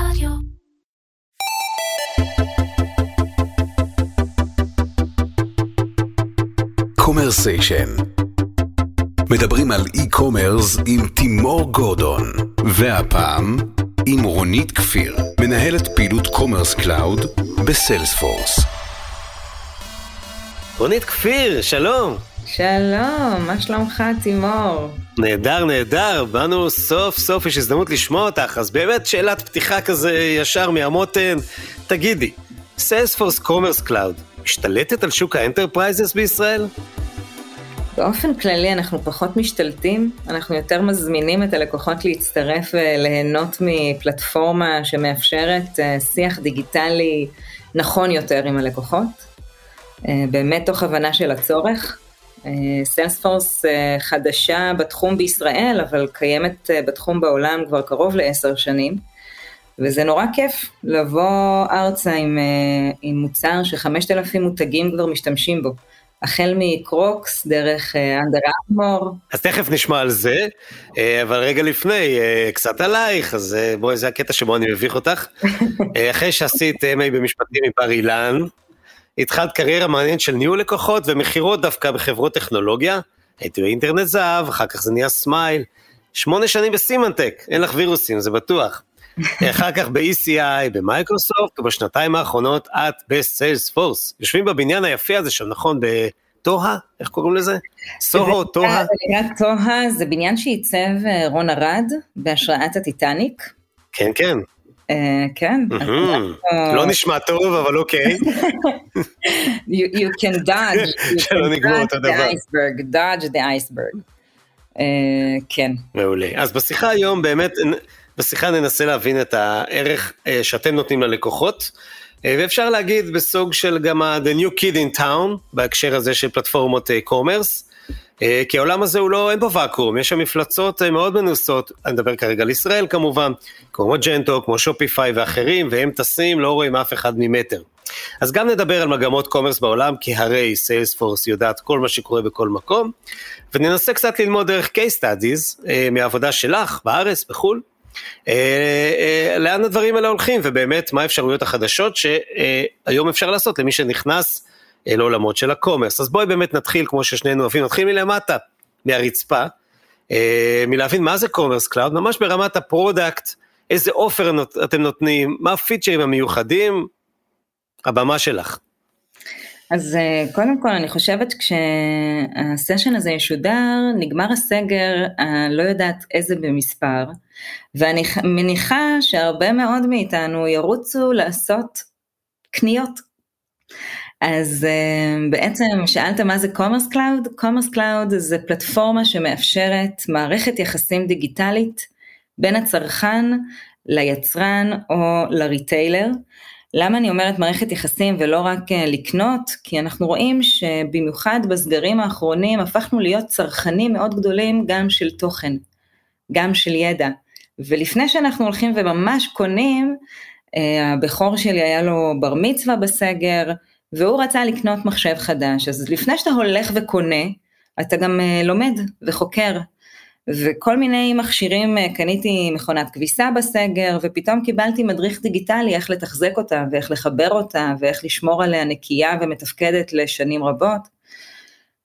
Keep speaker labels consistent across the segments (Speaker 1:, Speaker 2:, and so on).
Speaker 1: רדיו.
Speaker 2: Commersation מדברים על e-commerce עם תימור גורדון והפעם עם רונית כפיר מנהלת פעילות Commerce Cloud ב Salesforce
Speaker 3: רונית כפיר, שלום.
Speaker 4: שלום, מה שלומך תימור?
Speaker 3: נהדר, נהדר, באנו סוף סוף יש הזדמנות לשמוע אותך, אז באמת שאלת פתיחה כזה ישר מהמותן, תגידי, Salesforce Commerce Cloud משתלטת על שוק ה enterprises בישראל?
Speaker 4: באופן כללי אנחנו פחות משתלטים, אנחנו יותר מזמינים את הלקוחות להצטרף וליהנות מפלטפורמה שמאפשרת אה, שיח דיגיטלי נכון יותר עם הלקוחות, אה, באמת תוך הבנה של הצורך. סיילספורס אה, חדשה בתחום בישראל, אבל קיימת בתחום בעולם כבר קרוב לעשר שנים. וזה נורא כיף לבוא ארצה עם, עם מוצר שחמשת אלפים מותגים כבר משתמשים בו. החל מקרוקס, דרך אנדר ארמור.
Speaker 3: אז תכף נשמע על זה, אבל רגע לפני, קצת עלייך, אז בואי, זה הקטע שבו אני מביך אותך. אחרי שעשית MA במשפטים מבר אילן, התחלת קריירה מעניינת של ניהול לקוחות ומכירות דווקא בחברות טכנולוגיה, הייתי באינטרנט זהב, אחר כך זה נהיה Smile, שמונה שנים ב Symantec, אין לך וירוסים, זה בטוח. אחר כך ב-ECI, במייקרוסופט, ובשנתיים האחרונות את ב Salesforce. יושבים בבניין היפה הזה שם, נכון? ב ToHa? איך קוראים לזה? סוהו, ToHa?
Speaker 4: ToHa זה בניין שעיצב אה, רון ארד בהשראת הטיטניק.
Speaker 3: כן, כן.
Speaker 4: כן.
Speaker 3: לא נשמע טוב, אבל אוקיי.
Speaker 4: You can dodge.
Speaker 3: שלא נגמור אותו דבר.
Speaker 4: dodge the iceberg. כן.
Speaker 3: מעולה. אז בשיחה היום באמת בשיחה ננסה להבין את הערך אה, שאתם נותנים ללקוחות, אה, ואפשר להגיד בסוג של גם ה-the new kid in town, בהקשר הזה של פלטפורמות אה, כי העולם הזה הוא לא, אין בו ואקום, יש שם מפלצות מאוד מנוסות, אני מדבר כרגע על ישראל כמובן, כמו Magento, כמו Shopify ואחרים, והם טסים, לא רואים אף אחד ממטר. אז גם נדבר על מגמות commerce בעולם, כי הרי Salesforce יודעת כל מה שקורה בכל מקום, וננסה קצת ללמוד דרך case studies מהעבודה שלך בארץ, בחו"ל, אה, אה, לאן הדברים האלה הולכים, ובאמת מה האפשרויות החדשות שהיום אפשר לעשות למי שנכנס אה, לעולמות של ה commerce. אז בואי באמת נתחיל, כמו ששנינו אוהבים, נתחיל מלמטה, מהרצפה, מלהבין מה זה Commerce Cloud, ממש ברמת ה product, איזה offer אתם נותנים, מה הפיצ'רים המיוחדים, הבמה שלך.
Speaker 4: אז קודם כל אני חושבת כשהסשן הזה ישודר, נגמר הסגר, לא יודעת איזה במספר, ואני מניחה שהרבה מאוד מאיתנו ירוצו לעשות קניות. אז בעצם שאלת מה זה Commerce Cloud? Commerce Cloud זה פלטפורמה שמאפשרת מערכת יחסים דיגיטלית בין הצרכן ליצרן או ל retailer. למה אני אומרת מערכת יחסים ולא רק לקנות? כי אנחנו רואים שבמיוחד בסגרים האחרונים הפכנו להיות צרכנים מאוד גדולים גם של תוכן, גם של ידע. ולפני שאנחנו הולכים וממש קונים, הבכור שלי היה לו בר מצווה בסגר, והוא רצה לקנות מחשב חדש, אז לפני שאתה הולך וקונה, אתה גם לומד וחוקר. וכל מיני מכשירים, קניתי מכונת כביסה בסגר, ופתאום קיבלתי מדריך דיגיטלי איך לתחזק אותה, ואיך לחבר אותה, ואיך לשמור עליה נקייה ומתפקדת לשנים רבות.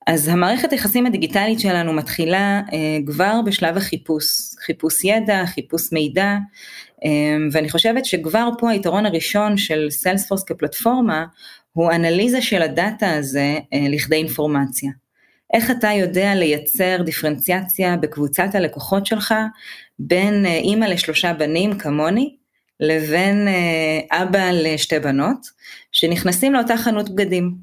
Speaker 4: אז המערכת היחסים הדיגיטלית שלנו מתחילה אה, כבר בשלב החיפוש, חיפוש ידע, חיפוש מידע, אה, ואני חושבת שכבר פה היתרון הראשון של סיילספורס כפלטפורמה, הוא אנליזה של הדאטה הזה אה, לכדי אינפורמציה. איך אתה יודע לייצר דיפרנציאציה בקבוצת הלקוחות שלך בין אימא לשלושה בנים כמוני, לבין אבא לשתי בנות, שנכנסים לאותה חנות בגדים.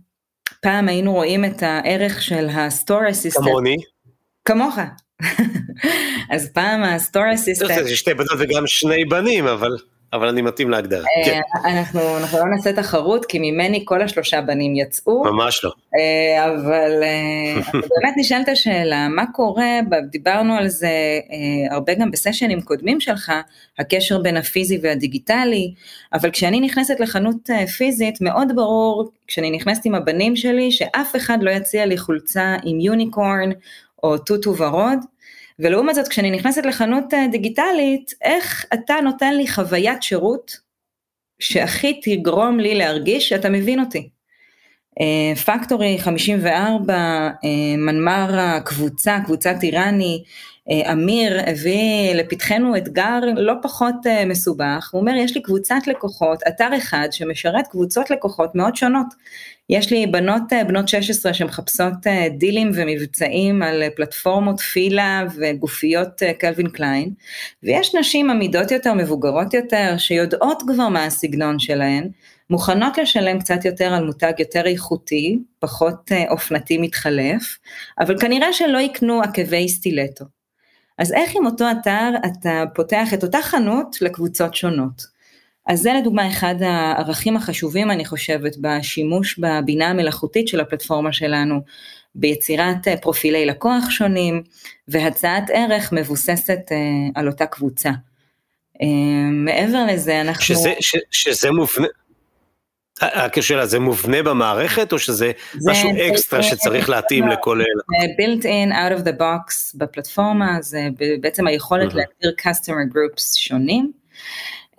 Speaker 4: פעם היינו רואים את הערך של ה-store assistant.
Speaker 3: כמוני.
Speaker 4: כמוך. אז פעם ה-store assistant.
Speaker 3: זה שתי בנות וגם שני בנים, אבל... אבל אני מתאים להגדרה. כן.
Speaker 4: אנחנו, אנחנו לא נעשה תחרות, כי ממני כל השלושה בנים יצאו.
Speaker 3: ממש לא.
Speaker 4: אבל באמת נשאלת השאלה, מה קורה, דיברנו על זה הרבה גם בסשנים קודמים שלך, הקשר בין הפיזי והדיגיטלי, אבל כשאני נכנסת לחנות פיזית, מאוד ברור, כשאני נכנסת עם הבנים שלי, שאף אחד לא יציע לי חולצה עם יוניקורן או טוטו ורוד, ולעומת זאת כשאני נכנסת לחנות אה, דיגיטלית, איך אתה נותן לי חוויית שירות שהכי תגרום לי להרגיש שאתה מבין אותי. פקטורי 54, מנמ"ר הקבוצה, קבוצת איראני, אה, אמיר הביא לפתחנו אתגר לא פחות אה, מסובך, הוא אומר יש לי קבוצת לקוחות, אתר אחד שמשרת קבוצות לקוחות מאוד שונות. יש לי בנות אה, בנות 16 שמחפשות דילים ומבצעים על פלטפורמות פילה וגופיות קלווין קליין, ויש נשים עמידות יותר, מבוגרות יותר, שיודעות כבר מה הסגנון שלהן, מוכנות לשלם קצת יותר על מותג יותר איכותי, פחות אופנתי מתחלף, אבל כנראה שלא יקנו עקבי סטילטו. אז איך עם אותו אתר אתה פותח את אותה חנות לקבוצות שונות? אז זה לדוגמה אחד הערכים החשובים אני חושבת בשימוש בבינה המלאכותית של הפלטפורמה שלנו, ביצירת אה, פרופילי לקוח שונים והצעת ערך מבוססת אה, על אותה קבוצה. אה, מעבר לזה אנחנו...
Speaker 3: שזה, ש, שזה מובנה, רק השאלה, זה מובנה במערכת או שזה זה, משהו זה, אקסטרה זה, שצריך זה, להתאים זה, לכל אלה?
Speaker 4: זה built in out of the box בפלטפורמה, זה בעצם היכולת mm-hmm. להגדיר customer groups שונים.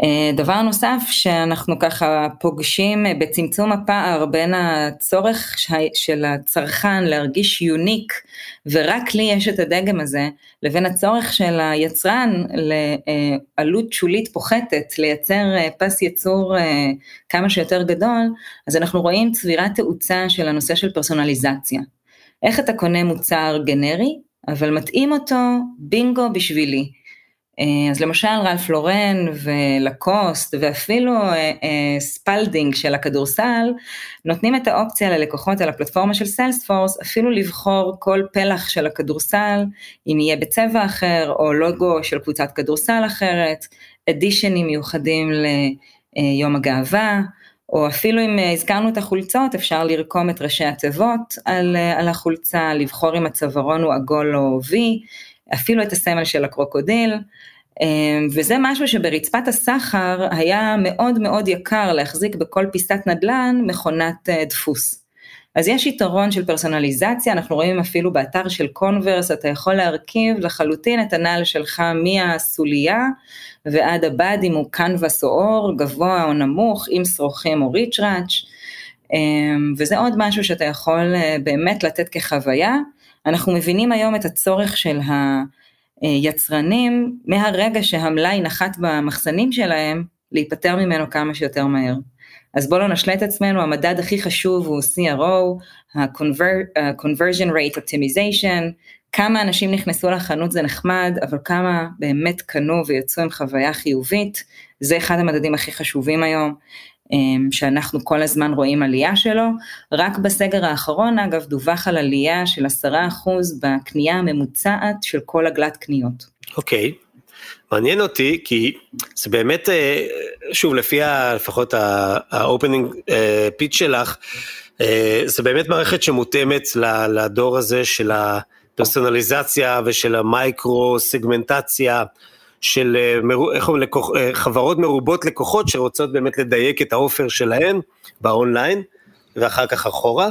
Speaker 4: אה, דבר נוסף שאנחנו ככה פוגשים אה, בצמצום הפער בין הצורך של הצרכן להרגיש יוניק ורק לי יש את הדגם הזה, לבין הצורך של היצרן לעלות שולית פוחתת, לייצר אה, פס ייצור כמה שיותר גדול, אז אנחנו רואים צבירת תאוצה של הנושא של פרסונליזציה. איך אתה קונה מוצר גנרי, אבל מתאים אותו בינגו בשבילי. אה, אז למשל Ralph Lauren ו Lacoste ואפילו אה, אה, Spalding של הכדורסל נותנים את האופציה ללקוחות על הפלטפורמה של Salesforce אפילו לבחור כל פלח של הכדורסל אם יהיה בצבע אחר או לוגו של קבוצת כדורסל אחרת, edition ים מיוחדים ליום הגאווה או אפילו אם הזכרנו את החולצות אפשר לרקום את ראשי התיבות על, על החולצה, לבחור אם הצווארון הוא עגול או וי אפילו את הסמל של הקרוקודיל, אמ, וזה משהו שברצפת הסחר היה מאוד מאוד יקר להחזיק בכל פיסת נדל"ן מכונת אה, דפוס. אז יש יתרון של פרסונליזציה, אנחנו רואים אפילו באתר של קונברס, אתה יכול להרכיב לחלוטין את הנעל שלך מהסוליה ועד הבד אם הוא קנבס או אור, גבוה או נמוך, עם שרוכים או ריצ'ראץ', אמ, וזה עוד משהו שאתה יכול אה, באמת לתת כחוויה. אנחנו מבינים היום את הצורך של היצרנים, מהרגע שהמלאי נחת במחסנים שלהם, להיפטר ממנו כמה שיותר מהר. אז בואו לא נשלה את עצמנו, המדד הכי חשוב הוא CRO, ה-conversion rate optimization, כמה אנשים נכנסו לחנות זה נחמד, אבל כמה באמת קנו ויצאו עם חוויה חיובית, זה אחד המדדים הכי חשובים היום. אמ, שאנחנו כל הזמן רואים עלייה שלו. רק בסגר האחרון אגב דווח על עלייה של עשרה אחוז בקנייה הממוצעת של כל עגלת קניות.
Speaker 3: אוקיי, okay. מעניין אותי כי זה באמת, אה, שוב לפי לפחות האופנינג פיץ' אה, שלך, אה, זה באמת מערכת שמותאמת לדור הזה של הפרסונליזציה ושל המייקרו סגמנטציה. של אה, איך לקוח, אה, חברות מרובות לקוחות שרוצות באמת לדייק את האופר שלהן באונליין ואחר כך אחורה,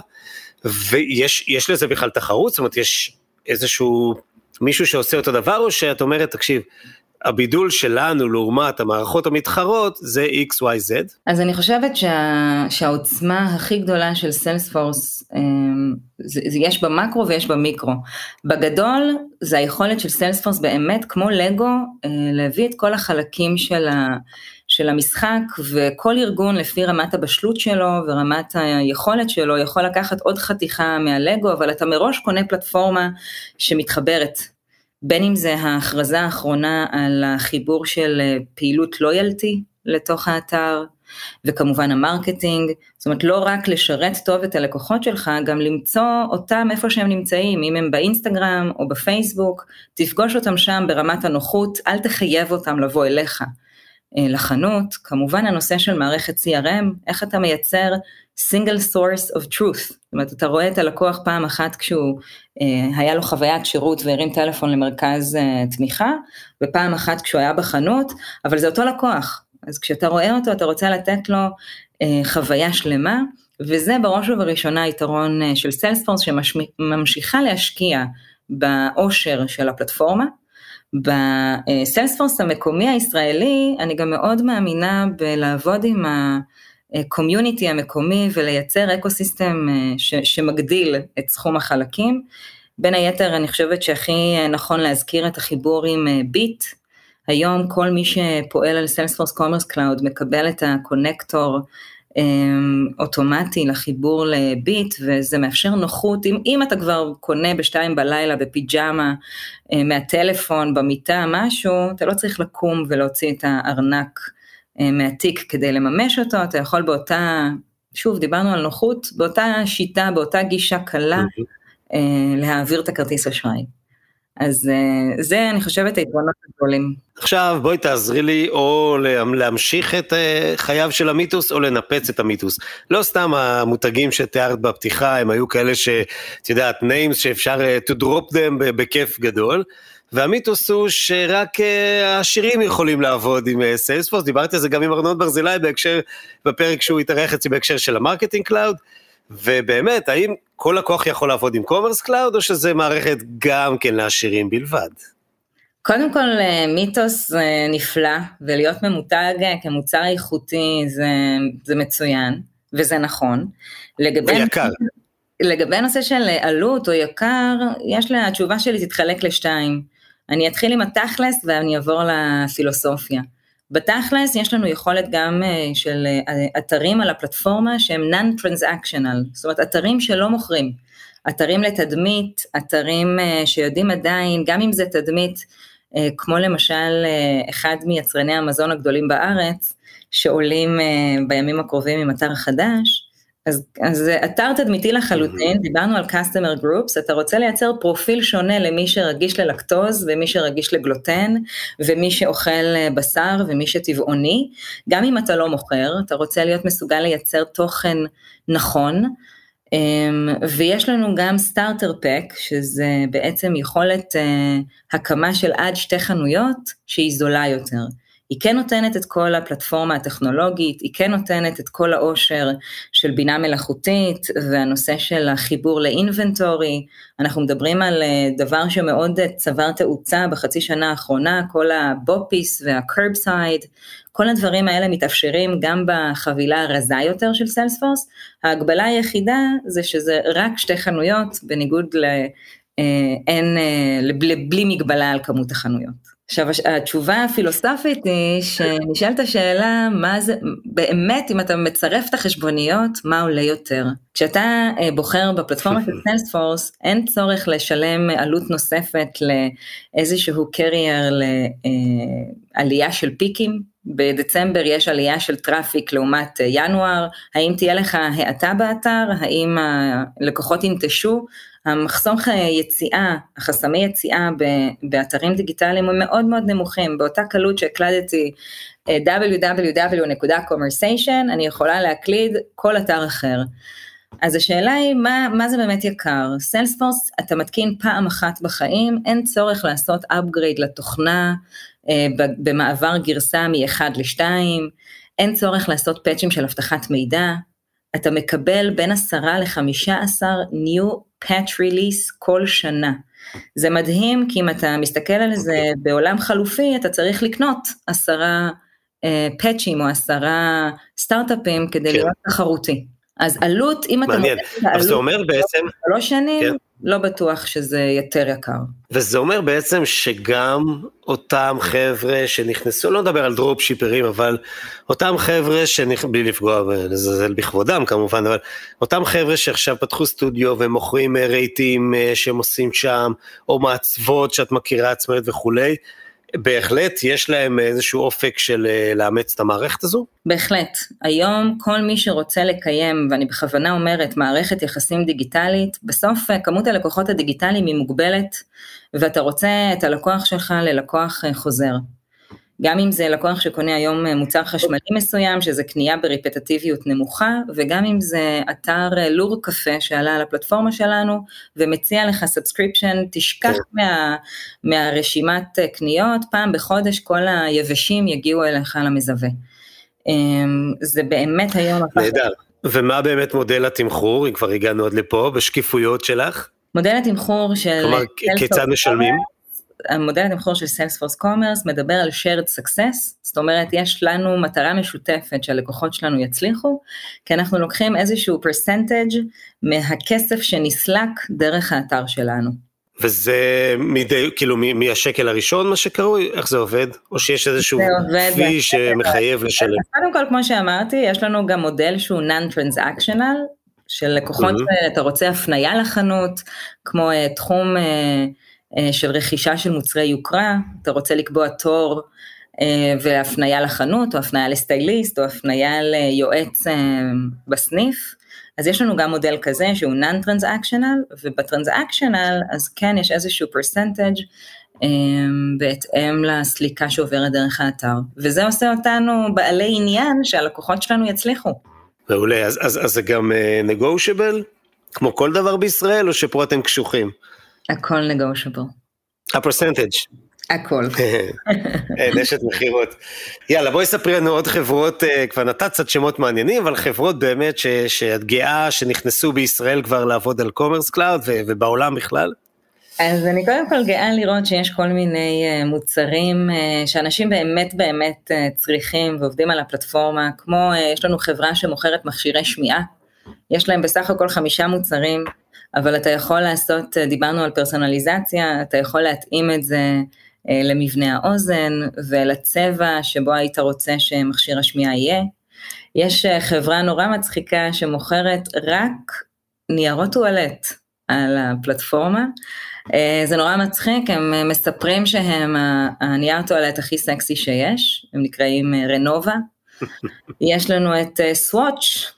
Speaker 3: ויש לזה בכלל תחרות? זאת אומרת, יש איזשהו מישהו שעושה אותו דבר, או שאת אומרת, תקשיב, הבידול שלנו לעומת המערכות המתחרות זה XYZ.
Speaker 4: אז אני חושבת שה, שהעוצמה הכי גדולה של סיילספורס, אמ, יש במקרו ויש במיקרו. בגדול זה היכולת של סיילספורס באמת כמו לגו אה, להביא את כל החלקים של, ה, של המשחק וכל ארגון לפי רמת הבשלות שלו ורמת היכולת שלו יכול לקחת עוד חתיכה מהלגו אבל אתה מראש קונה פלטפורמה שמתחברת בין אם זה ההכרזה האחרונה על החיבור של אה, פעילות לויאלטי לתוך האתר, וכמובן ה marketing, זאת אומרת לא רק לשרת טוב את הלקוחות שלך, גם למצוא אותם איפה שהם נמצאים, אם הם באינסטגרם או בפייסבוק, תפגוש אותם שם ברמת הנוחות, אל תחייב אותם לבוא אליך. אה, לחנות, כמובן הנושא של מערכת CRM, איך אתה מייצר single source of truth, זאת אומרת אתה רואה את הלקוח פעם אחת כשהוא אה, היה לו חוויית שירות והרים טלפון למרכז אה, תמיכה, ופעם אחת כשהוא היה בחנות, אבל זה אותו לקוח, אז כשאתה רואה אותו אתה רוצה לתת לו אה, חוויה שלמה, וזה בראש ובראשונה היתרון אה, של Salesforce שממשיכה להשקיע בעושר של הפלטפורמה. ב Salesforce המקומי הישראלי, אני גם מאוד מאמינה בלעבוד עם ה community המקומי ולייצר ecosystem שמגדיל את סכום החלקים. בין היתר אני חושבת שהכי נכון להזכיר את החיבור עם ביט, היום כל מי שפועל על Salesforce Commerce Cloud מקבל את ה connector אמ, אוטומטי לחיבור לביט וזה מאפשר נוחות, אם, אם אתה כבר קונה בשתיים בלילה בפיג'מה אה, מהטלפון, במיטה, משהו, אתה לא צריך לקום ולהוציא את הארנק אה, מהתיק כדי לממש אותו, אתה יכול באותה, שוב דיברנו על נוחות, באותה שיטה, באותה גישה קלה אה, להעביר את הכרטיס אשראי. אז אה, זה אני חושבת היתרונות הגדולים.
Speaker 3: עכשיו בואי תעזרי לי או להמשיך את אה, חייו של המיתוס או לנפץ את המיתוס. לא סתם המותגים שתיארת בפתיחה הם היו כאלה שאת יודעת names שאפשר אה, to drop them בכיף גדול. והמיתוס הוא שרק העשירים יכולים לעבוד עם סיילספורס, דיברתי על זה גם עם ארנון ברזילי בהקשר, בפרק שהוא התארח אצלי בהקשר של ה Marketing Cloud, ובאמת, האם כל לקוח יכול לעבוד עם Commerce Cloud, או שזה מערכת גם כן לעשירים בלבד?
Speaker 4: קודם כל אה, מיתוס זה נפלא, ולהיות ממותג אה, כמוצר איכותי זה, זה מצוין, וזה נכון.
Speaker 3: לגבי... ויקר.
Speaker 4: לגבי נושא של עלות או יקר, יש לה, התשובה שלי תתחלק לשתיים. אני אתחיל עם התכלס ואני אעבור לפילוסופיה. בתכלס יש לנו יכולת גם אה, של אה, אתרים על הפלטפורמה שהם non-transactional, זאת אומרת אתרים שלא מוכרים, אתרים לתדמית, אתרים אה, שיודעים עדיין, גם אם זה תדמית, כמו למשל אחד מיצרני המזון הגדולים בארץ, שעולים בימים הקרובים עם אתר חדש, אז, אז אתר תדמיתי לחלוטין, mm-hmm. דיברנו על customer groups, אתה רוצה לייצר פרופיל שונה למי שרגיש ללקטוז ומי שרגיש לגלוטן ומי שאוכל אה, בשר ומי שטבעוני, גם אם אתה לא מוכר, אתה רוצה להיות מסוגל לייצר תוכן נכון, אמ, ויש לנו גם סטארטר פק, שזה בעצם יכולת אה, הקמה של עד שתי חנויות שהיא זולה יותר. היא כן נותנת את כל הפלטפורמה הטכנולוגית, היא כן נותנת את כל העושר של בינה מלאכותית והנושא של החיבור לאינבנטורי, אנחנו מדברים על אה, דבר שמאוד צבר תאוצה בחצי שנה האחרונה, כל הבופיס והקרבסייד, כל הדברים האלה מתאפשרים גם בחבילה הרזה יותר של סיילספורס, ההגבלה היחידה זה שזה רק שתי חנויות בניגוד ל... אה, אין, אה, בלי מגבלה על כמות החנויות. עכשיו התשובה הפילוסופית היא שנשאלת השאלה מה זה באמת אם אתה מצרף את החשבוניות מה עולה יותר. כשאתה אה, בוחר בפלטפורמה של Salesforce אין צורך לשלם עלות נוספת לאיזשהו carrier לעלייה של peakים. בדצמבר יש עלייה של traffic לעומת ינואר, האם תהיה לך האטה באתר, האם הלקוחות ינטשו, המחסום יציאה, החסמי יציאה באתרים דיגיטליים הם מאוד מאוד נמוכים, באותה קלות שהקלדתי אה, www.conversation, אני יכולה להקליד כל אתר אחר. אז השאלה היא מה, מה זה באמת יקר, סיילספורס אתה מתקין פעם אחת בחיים, אין צורך לעשות upgrade לתוכנה. אה, במעבר גרסה מ-1 ל-2, אין צורך לעשות פאצ'ים של אבטחת מידע, אתה מקבל בין 10 ל-15 new patch release כל שנה. זה מדהים כי אם אתה מסתכל על זה אוקיי. בעולם חלופי אתה צריך לקנות עשרה פאצ'ים אה, או עשרה סטארט-אפים כדי כן. להיות תחרותי. אז עלות, אם אתה
Speaker 3: מודד את העלות, זה אומר בעצם,
Speaker 4: שלוש שנים, כן. לא בטוח שזה יותר יקר.
Speaker 3: וזה אומר בעצם שגם אותם חבר'ה שנכנסו, לא נדבר על דרופ שיפרים, אבל אותם חבר'ה, שנכ... בלי לפגוע ולזלזל בכבודם כמובן, אבל אותם חבר'ה שעכשיו פתחו סטודיו ומוכרים רהיטים אה, שהם עושים שם, או מעצבות שאת מכירה עצמאיות וכולי, בהחלט יש להם איזשהו אופק של אה, לאמץ את המערכת הזו?
Speaker 4: בהחלט. היום כל מי שרוצה לקיים, ואני בכוונה אומרת, מערכת יחסים דיגיטלית, בסוף אה, כמות הלקוחות הדיגיטליים היא מוגבלת, ואתה רוצה את הלקוח שלך ללקוח אה, חוזר. גם אם זה לקוח שקונה היום אה, מוצר חשמלי מסוים, שזה קנייה ברפטטיביות נמוכה, וגם אם זה אתר אה, לור קפה שעלה על הפלטפורמה שלנו, ומציע לך subscription, תשכח כן. מה, מהרשימת אה, קניות, פעם בחודש כל היבשים יגיעו אליך למזווה. אמ, זה באמת היום...
Speaker 3: נהדר. ומה באמת מודל התמחור, אם כבר הגענו עד לפה, בשקיפות שלך?
Speaker 4: מודל התמחור של...
Speaker 3: כלומר, כיצד משלמים?
Speaker 4: המודל התמחור של Salesforce Commerce מדבר על shared success, זאת אומרת יש לנו מטרה משותפת שהלקוחות שלנו יצליחו, כי אנחנו לוקחים איזשהו percentage מהכסף שנסלק דרך האתר שלנו.
Speaker 3: וזה מדי, כאילו מהשקל הראשון מה שקרוי? איך זה עובד? או שיש איזשהו פי שמחייב לשלם?
Speaker 4: קודם כל, כמו שאמרתי, יש לנו גם מודל שהוא non-transactional, של לקוחות, mm-hmm. אתה רוצה הפנייה לחנות, כמו uh, תחום uh, של רכישה של מוצרי יוקרה, אתה רוצה לקבוע תור uh, והפנייה לחנות, או הפנייה לסטייליסט, או הפנייה ליועץ uh, בסניף, אז יש לנו גם מודל כזה שהוא non-transactional, ובטרנזקשיונל אז כן יש איזשהו um, בהתאם לסליקה שעוברת דרך האתר, וזה עושה אותנו בעלי עניין שהלקוחות שלנו יצליחו.
Speaker 3: מעולה, אז, אז, אז זה גם negotiable, כמו כל דבר בישראל, או שפה אתם קשוחים?
Speaker 4: הכל negotiable.
Speaker 3: ה percentage.
Speaker 4: הכל.
Speaker 3: נשת מכירות. יאללה, בואי ספרי לנו עוד חברות, אה, כבר נתת קצת שמות מעניינים, אבל חברות באמת שאת גאה שנכנסו בישראל כבר לעבוד על Commerce Cloud ובעולם בכלל.
Speaker 4: אז אני קודם כל גאה לראות שיש כל מיני אה, מוצרים אה, שאנשים באמת באמת צריכים ועובדים על הפלטפורמה, כמו יש לנו חברה שמוכרת מכשירי שמיעה, יש להם בסך הכל חמישה מוצרים, אבל אתה יכול לעשות, דיברנו על פרסונליזציה, אתה יכול להתאים את זה אה, למבנה האוזן ולצבע שבו היית רוצה שמכשיר השמיעה יהיה. יש אה, חברה נורא מצחיקה שמוכרת רק ניירות טואלט על הפלטפורמה. אה, זה נורא מצחיק, הם מספרים שהם הנייר טואלט הכי סקסי שיש, הם נקראים רנובה. יש לנו את סוואץ',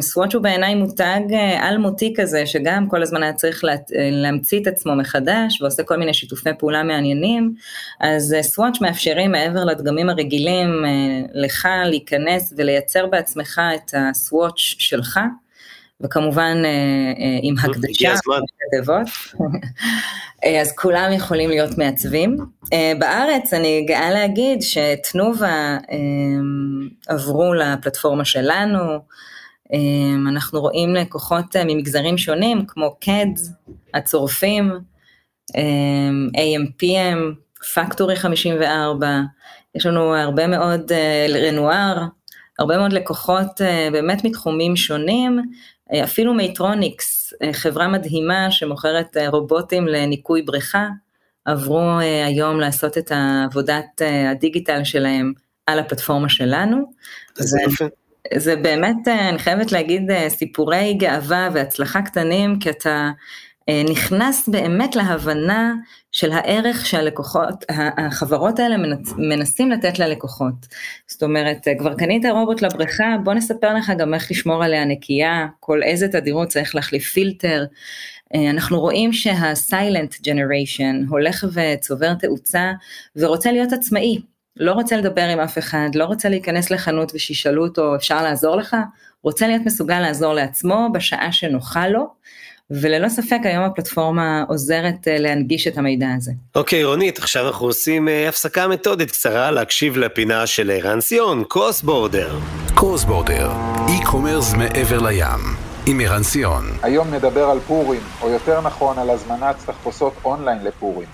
Speaker 4: סוואץ' הוא בעיניי מותג אלמותי כזה, שגם כל הזמן היה צריך לה, להמציא את עצמו מחדש, ועושה כל מיני שיתופי פעולה מעניינים, אז סוואץ' מאפשרים מעבר לדגמים הרגילים לך להיכנס ולייצר בעצמך את הסוואץ' שלך. וכמובן עם הקדשה, אז כולם יכולים להיות מעצבים. בארץ אני גאה להגיד שתנובה עברו לפלטפורמה שלנו, אנחנו רואים לקוחות ממגזרים שונים כמו Keds, הצורפים, AMPM, Factory 54, יש לנו הרבה מאוד רנואר, הרבה מאוד לקוחות באמת מתחומים שונים, אפילו מייטרוניקס, חברה מדהימה שמוכרת רובוטים לניקוי בריכה, עברו היום לעשות את עבודת הדיגיטל שלהם על הפלטפורמה שלנו.
Speaker 3: זה יפה.
Speaker 4: זה באמת, אני חייבת להגיד, סיפורי גאווה והצלחה קטנים, כי אתה נכנס באמת להבנה של הערך שהלקוחות, החברות האלה מנסים לתת ללקוחות. זאת אומרת, כבר קנית רובוט לבריכה, בוא נספר לך גם איך לשמור עליה נקייה, כל איזה תדירות צריך להחליף פילטר. אנחנו רואים שה-silent generation הולך וצובר תאוצה ורוצה להיות עצמאי, לא רוצה לדבר עם אף אחד, לא רוצה להיכנס לחנות ושישאלו אותו אפשר לעזור לך, רוצה להיות מסוגל לעזור לעצמו בשעה שנוחה לו. וללא ספק היום הפלטפורמה עוזרת להנגיש את המידע הזה.
Speaker 3: אוקיי okay, רונית, עכשיו אנחנו עושים הפסקה מתודית קצרה להקשיב לפינה של ערן סיון, קרוס בורדר.
Speaker 2: קרוס בורדר, e-commerce מעבר לים, עם ערן סיון.
Speaker 1: היום נדבר על פורים, או יותר נכון על הזמנת תחפושות אונליין לפורים.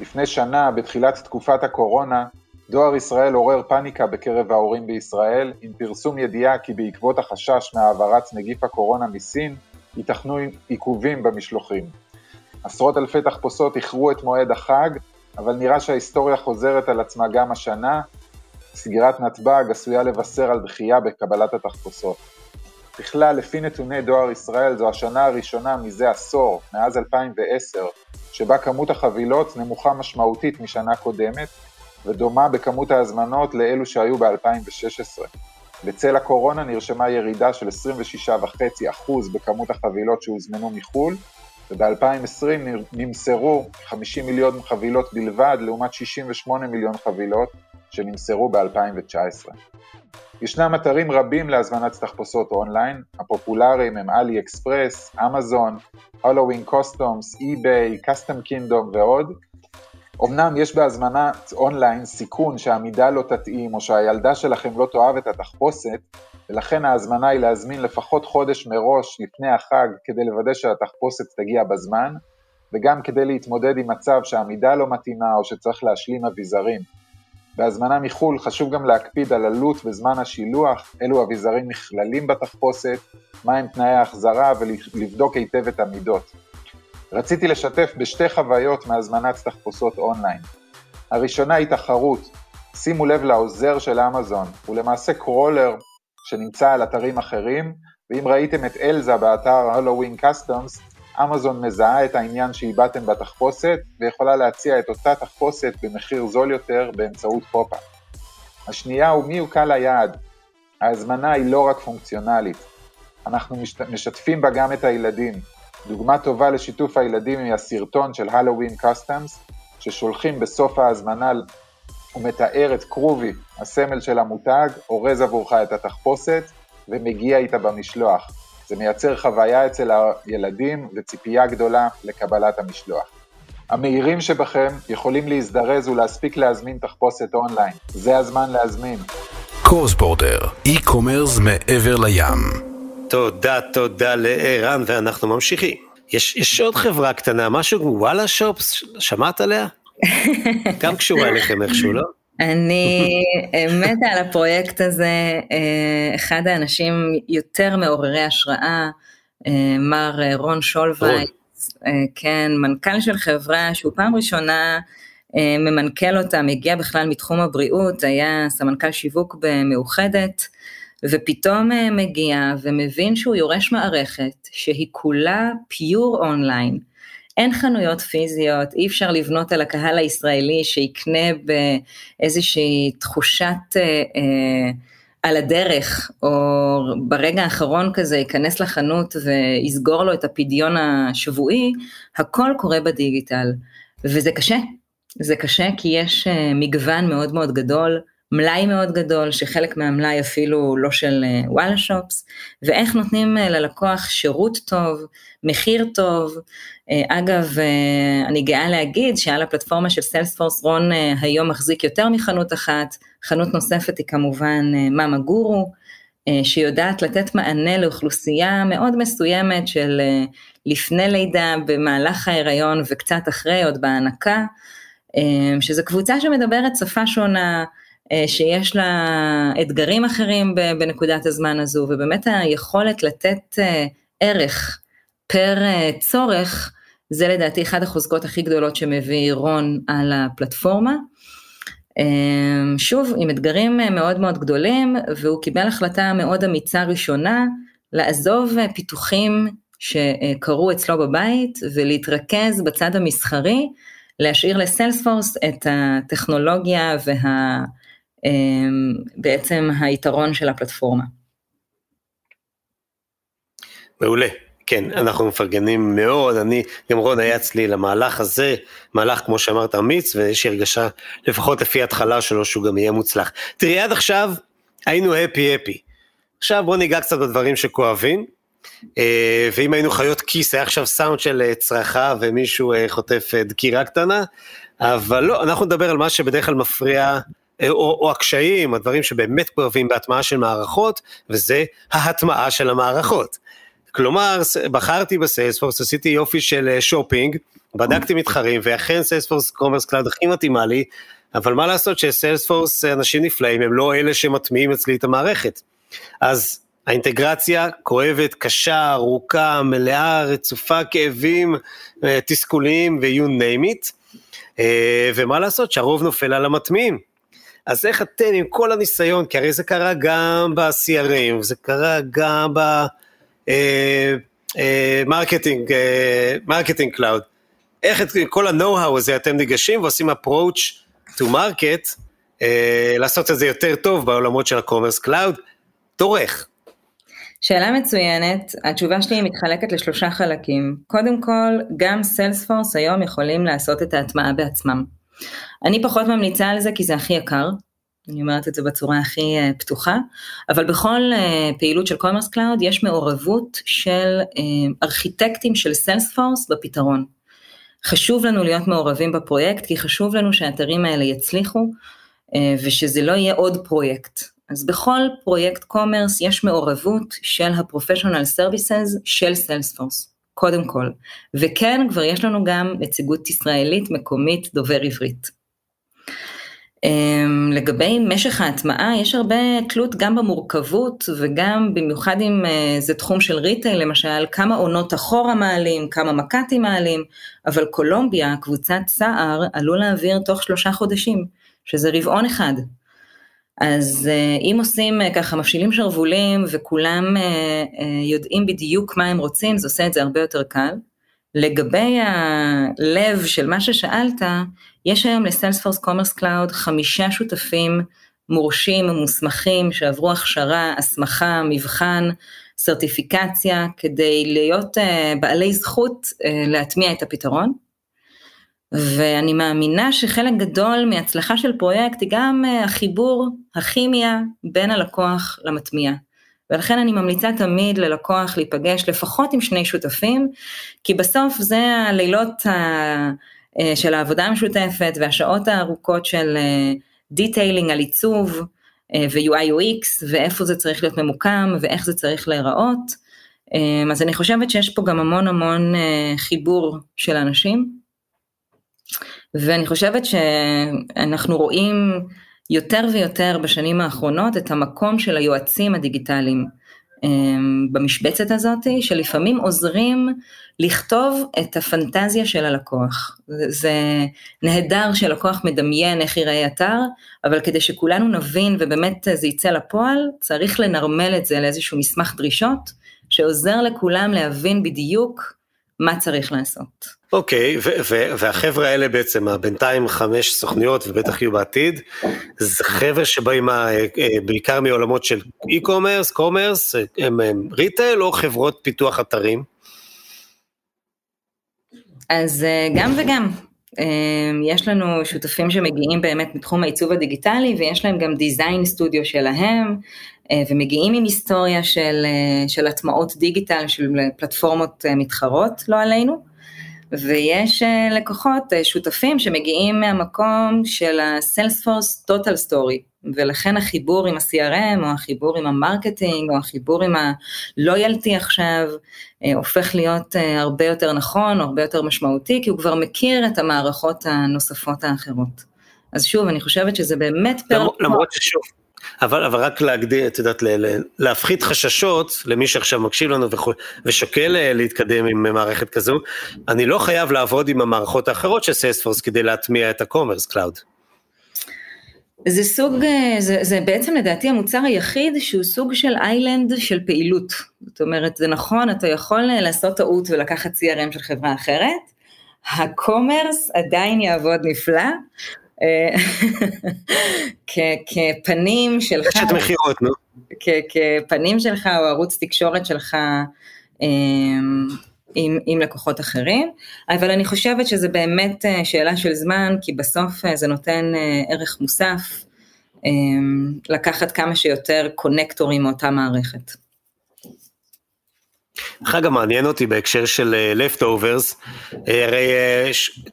Speaker 1: לפני שנה, בתחילת תקופת הקורונה, דואר ישראל עורר פאניקה בקרב ההורים בישראל, עם פרסום ידיעה כי בעקבות החשש מהעברת נגיף הקורונה מסין, ייתכנו עיכובים במשלוחים. עשרות אלפי תחפושות איחרו את מועד החג, אבל נראה שההיסטוריה חוזרת על עצמה גם השנה. סגירת נתב"ג עשויה לבשר על דחייה בקבלת התחפושות. בכלל, לפי נתוני דואר ישראל, זו השנה הראשונה מזה עשור, מאז 2010, שבה כמות החבילות נמוכה משמעותית משנה קודמת, ודומה בכמות ההזמנות לאלו שהיו ב-2016. בצל הקורונה נרשמה ירידה של 26.5% בכמות החבילות שהוזמנו מחו"ל, וב-2020 נמסרו 50 מיליון חבילות בלבד, לעומת 68 מיליון חבילות שנמסרו ב-2019. ישנם אתרים רבים להזמנת תחפושות אונליין, הפופולריים הם AliExpress, אמזון, Halloween Costumes, eBay, Costume Kingdom ועוד, אמנם יש בהזמנת אונליין סיכון שהמידה לא תתאים או שהילדה שלכם לא תאהב את התחפושת, ולכן ההזמנה היא להזמין לפחות חודש מראש לפני החג כדי לוודא שהתחפושת תגיע בזמן, וגם כדי להתמודד עם מצב שהמידה לא מתאימה או שצריך להשלים אביזרים. בהזמנה מחו"ל חשוב גם להקפיד על עלות וזמן השילוח, אילו אביזרים נכללים בתחפושת, מה הם תנאי ההחזרה ולבדוק היטב את המידות. רציתי לשתף בשתי חוויות מהזמנת תחפושות אונליין. הראשונה היא תחרות. שימו לב לעוזר של אמזון, הוא למעשה crawler שנמצא על אתרים אחרים, ואם ראיתם את אלזה באתר Halloween Costumes, אמזון מזהה את העניין שהבעתם בתחפושת, ויכולה להציע את אותה תחפושת במחיר זול יותר באמצעות פופ-אפ. השנייה הוא מי הוא קהל היעד. ההזמנה היא לא רק פונקציונלית, אנחנו משתפים בה גם את הילדים. דוגמה טובה לשיתוף הילדים היא הסרטון של הלואוין קסטומס, ששולחים בסוף ההזמנה ומתאר את קרובי, הסמל של המותג, אורז עבורך את התחפושת ומגיע איתה במשלוח. זה מייצר חוויה אצל הילדים וציפייה גדולה לקבלת המשלוח. המהירים שבכם יכולים להזדרז ולהספיק להזמין תחפושת אונליין. זה הזמן להזמין.
Speaker 2: קורסבורדר, e-commerce מעבר לים.
Speaker 3: תודה, תודה לערן, ואנחנו ממשיכים. יש, יש עוד חברה קטנה, משהו כמו וואלה שופס, שמעת עליה? גם קשורה אליכם איכשהו, לא?
Speaker 4: אני מתה על הפרויקט הזה, אה, אחד האנשים יותר מעוררי השראה, אה, מר רון שולווייץ, אה, כן, מנכ"ל של חברה שהוא פעם ראשונה ממנכ"ל אותה, מגיע בכלל מתחום הבריאות, היה סמנכ"ל שיווק במאוחדת, ופתאום מגיע ומבין שהוא יורש מערכת שהיא כולה פיור אונליין. אין חנויות פיזיות, אי אפשר לבנות על הקהל הישראלי שיקנה באיזושהי תחושת אה, אה, על הדרך, או ברגע האחרון כזה ייכנס לחנות ויסגור לו את הפדיון השבועי, הכל קורה בדיגיטל. וזה קשה, זה קשה כי יש אה, מגוון מאוד מאוד גדול, מלאי מאוד גדול, שחלק מהמלאי אפילו לא של אה, וואלה שופס, ואיך נותנים אה, ללקוח שירות טוב, מחיר טוב. אה, אגב, אני גאה להגיד שעל הפלטפורמה של סיילספורס רון היום מחזיק יותר מחנות אחת, חנות נוספת היא כמובן מאמה גורו, שיודעת לתת מענה לאוכלוסייה מאוד מסוימת של לפני לידה, במהלך ההיריון וקצת אחרי, עוד בהנקה, שזו קבוצה שמדברת שפה שונה, שיש לה אתגרים אחרים בנקודת הזמן הזו, ובאמת היכולת לתת אה, ערך פר אה, צורך, זה לדעתי אחת החוזקות הכי גדולות שמביא רון על הפלטפורמה. שוב, עם אתגרים מאוד מאוד גדולים, והוא קיבל החלטה מאוד אמיצה ראשונה, לעזוב פיתוחים שקרו אצלו בבית ולהתרכז בצד המסחרי, להשאיר לסיילספורס את הטכנולוגיה וה... אמ, בעצם היתרון של הפלטפורמה.
Speaker 3: מעולה. כן, אנחנו מפרגנים מאוד, אני, גם רון היה אצלי למהלך הזה, מהלך כמו שאמרת אמיץ, ויש לי הרגשה, לפחות לפי ההתחלה שלו, שהוא גם יהיה מוצלח. תראי, עד עכשיו היינו הפי הפי. עכשיו בוא ניגע קצת בדברים שכואבים, אה, ואם היינו חיות כיס, היה עכשיו סאונד של אה, צרחה ומישהו אה, חוטף דקירה קטנה, אבל לא, אנחנו נדבר על מה שבדרך כלל מפריע או, או הקשיים, הדברים שבאמת כואבים בהטמעה של מערכות, וזה ההטמעה של המערכות. כלומר, בחרתי ב Salesforce, עשיתי יופי של שופינג, אה, בדקתי מתחרים, ואכן Salesforce Commerce Cloud הכי מתאימה לי, אבל מה לעשות ש Salesforce אנשים נפלאים, הם לא אלה שמטמיעים אצלי את המערכת. אז האינטגרציה כואבת, קשה, ארוכה, מלאה, רצופה כאבים, אה, תסכולים ו-you name it. ומה לעשות שהרוב נופל על המטמיעים. אז איך אתם עם כל הניסיון, כי הרי זה קרה גם ב-CRM, זה קרה גם ב marketing, Marketing Cloud, איך את כל ה-know-how הזה אתם ניגשים ועושים approach to market, uh, לעשות את זה יותר טוב בעולמות של ה-commerce cloud, תורך.
Speaker 4: שאלה מצוינת, התשובה שלי מתחלקת לשלושה חלקים. קודם כל, גם Salesforce היום יכולים לעשות את ההטמעה בעצמם. אני פחות ממליצה על זה כי זה הכי יקר, אני אומרת את זה בצורה הכי אה, פתוחה, אבל בכל אה, פעילות של Commerce Cloud יש מעורבות של אה, ארכיטקטים של Salesforce בפתרון. חשוב לנו להיות מעורבים בפרויקט, כי חשוב לנו שהאתרים האלה יצליחו, ושזה לא יהיה עוד פרויקט. אז בכל פרויקט Commerce יש מעורבות של ה-professional services של סיילספורס. קודם כל. וכן, כבר יש לנו גם נציגות ישראלית מקומית דובר עברית. אמ, לגבי משך ההטמעה, יש הרבה תלות גם במורכבות וגם במיוחד אם אה, זה תחום של ריטייל, למשל, כמה עונות אחורה מעלים, כמה מק"טים מעלים, אבל קולומביה, קבוצת סער, עלול להעביר תוך שלושה חודשים, שזה רבעון אחד. אז אה, אם עושים אה, ככה, מפשילים שרוולים וכולם יודעים בדיוק מה הם רוצים, זה עושה את זה הרבה יותר קל. לגבי הלב של מה ששאלת, יש היום ל Salesforce Commerce Cloud חמישה שותפים מורשים ומוסמכים שעברו הכשרה, הסמכה, מבחן, certification, כדי להיות uh, בעלי זכות uh, להטמיע את הפתרון. ואני מאמינה שחלק גדול מהצלחה של פרויקט היא גם uh, החיבור, הכימיה בין הלקוח למטמיע. ולכן אני ממליצה תמיד ללקוח להיפגש לפחות עם שני שותפים, כי בסוף זה הלילות ה... אה, של העבודה המשותפת והשעות הארוכות של detailing אה, על עיצוב אה, ו-UI UX ואיפה זה צריך להיות ממוקם ואיך זה צריך להיראות. אז אני חושבת שיש פה גם המון המון חיבור של אנשים. ואני חושבת שאנחנו רואים יותר ויותר בשנים האחרונות את המקום של היועצים הדיגיטליים במשבצת הזאת, שלפעמים עוזרים לכתוב את הפנטזיה של הלקוח. זה נהדר שלקוח מדמיין איך ייראה אתר, אבל כדי שכולנו נבין ובאמת זה יצא לפועל, צריך לנרמל את זה לאיזשהו מסמך דרישות, שעוזר לכולם להבין בדיוק מה צריך לעשות.
Speaker 3: אוקיי, okay, והחבר'ה האלה בעצם, בינתיים חמש סוכניות ובטח יהיו בעתיד, זה חבר'ה שבאים אה, בעיקר מעולמות של e-commerce, commerce, הם, הם ריטייל או חברות פיתוח אתרים?
Speaker 4: אז אה, גם וגם. אה, יש לנו שותפים שמגיעים באמת מתחום העיצוב הדיגיטלי ויש להם גם דיזיין סטודיו שלהם אה, ומגיעים עם היסטוריה של, של הטמעות digital של פלטפורמות מתחרות, לא עלינו. ויש לקוחות שותפים שמגיעים מהמקום של ה-Salesforce Total Story, ולכן החיבור עם ה-CRM או החיבור עם ה marketing או החיבור עם ה-loyalty עכשיו אה, הופך להיות אה, הרבה יותר נכון, הרבה יותר משמעותי, כי הוא כבר מכיר את המערכות הנוספות האחרות. אז שוב, אני חושבת שזה באמת
Speaker 3: פר... למרות ששוב, אבל, אבל רק להגדיר, את יודעת, להפחית חששות למי שעכשיו מקשיב לנו ושוקל אה, להתקדם עם מערכת כזו, אני לא חייב לעבוד עם המערכות האחרות של Salesforce כדי להטמיע את ה-commerce cloud.
Speaker 4: זה סוג, אה, זה, זה בעצם לדעתי המוצר היחיד שהוא סוג של island של פעילות. זאת אומרת, זה נכון, אתה יכול אה, לעשות טעות ולקחת CRM של חברה אחרת, ה commerce עדיין יעבוד נפלא. אה, כפנים שלך,
Speaker 3: רשת מכירות, נו.
Speaker 4: כפנים שלך או ערוץ תקשורת שלך עם, עם לקוחות אחרים, אבל אני חושבת שזה באמת אה, שאלה של זמן, כי בסוף אה, זה נותן אה, ערך מוסף לקחת כמה שיותר קונקטורים מאותה מערכת.
Speaker 3: דרך אגב מעניין אותי בהקשר של leftovers, הרי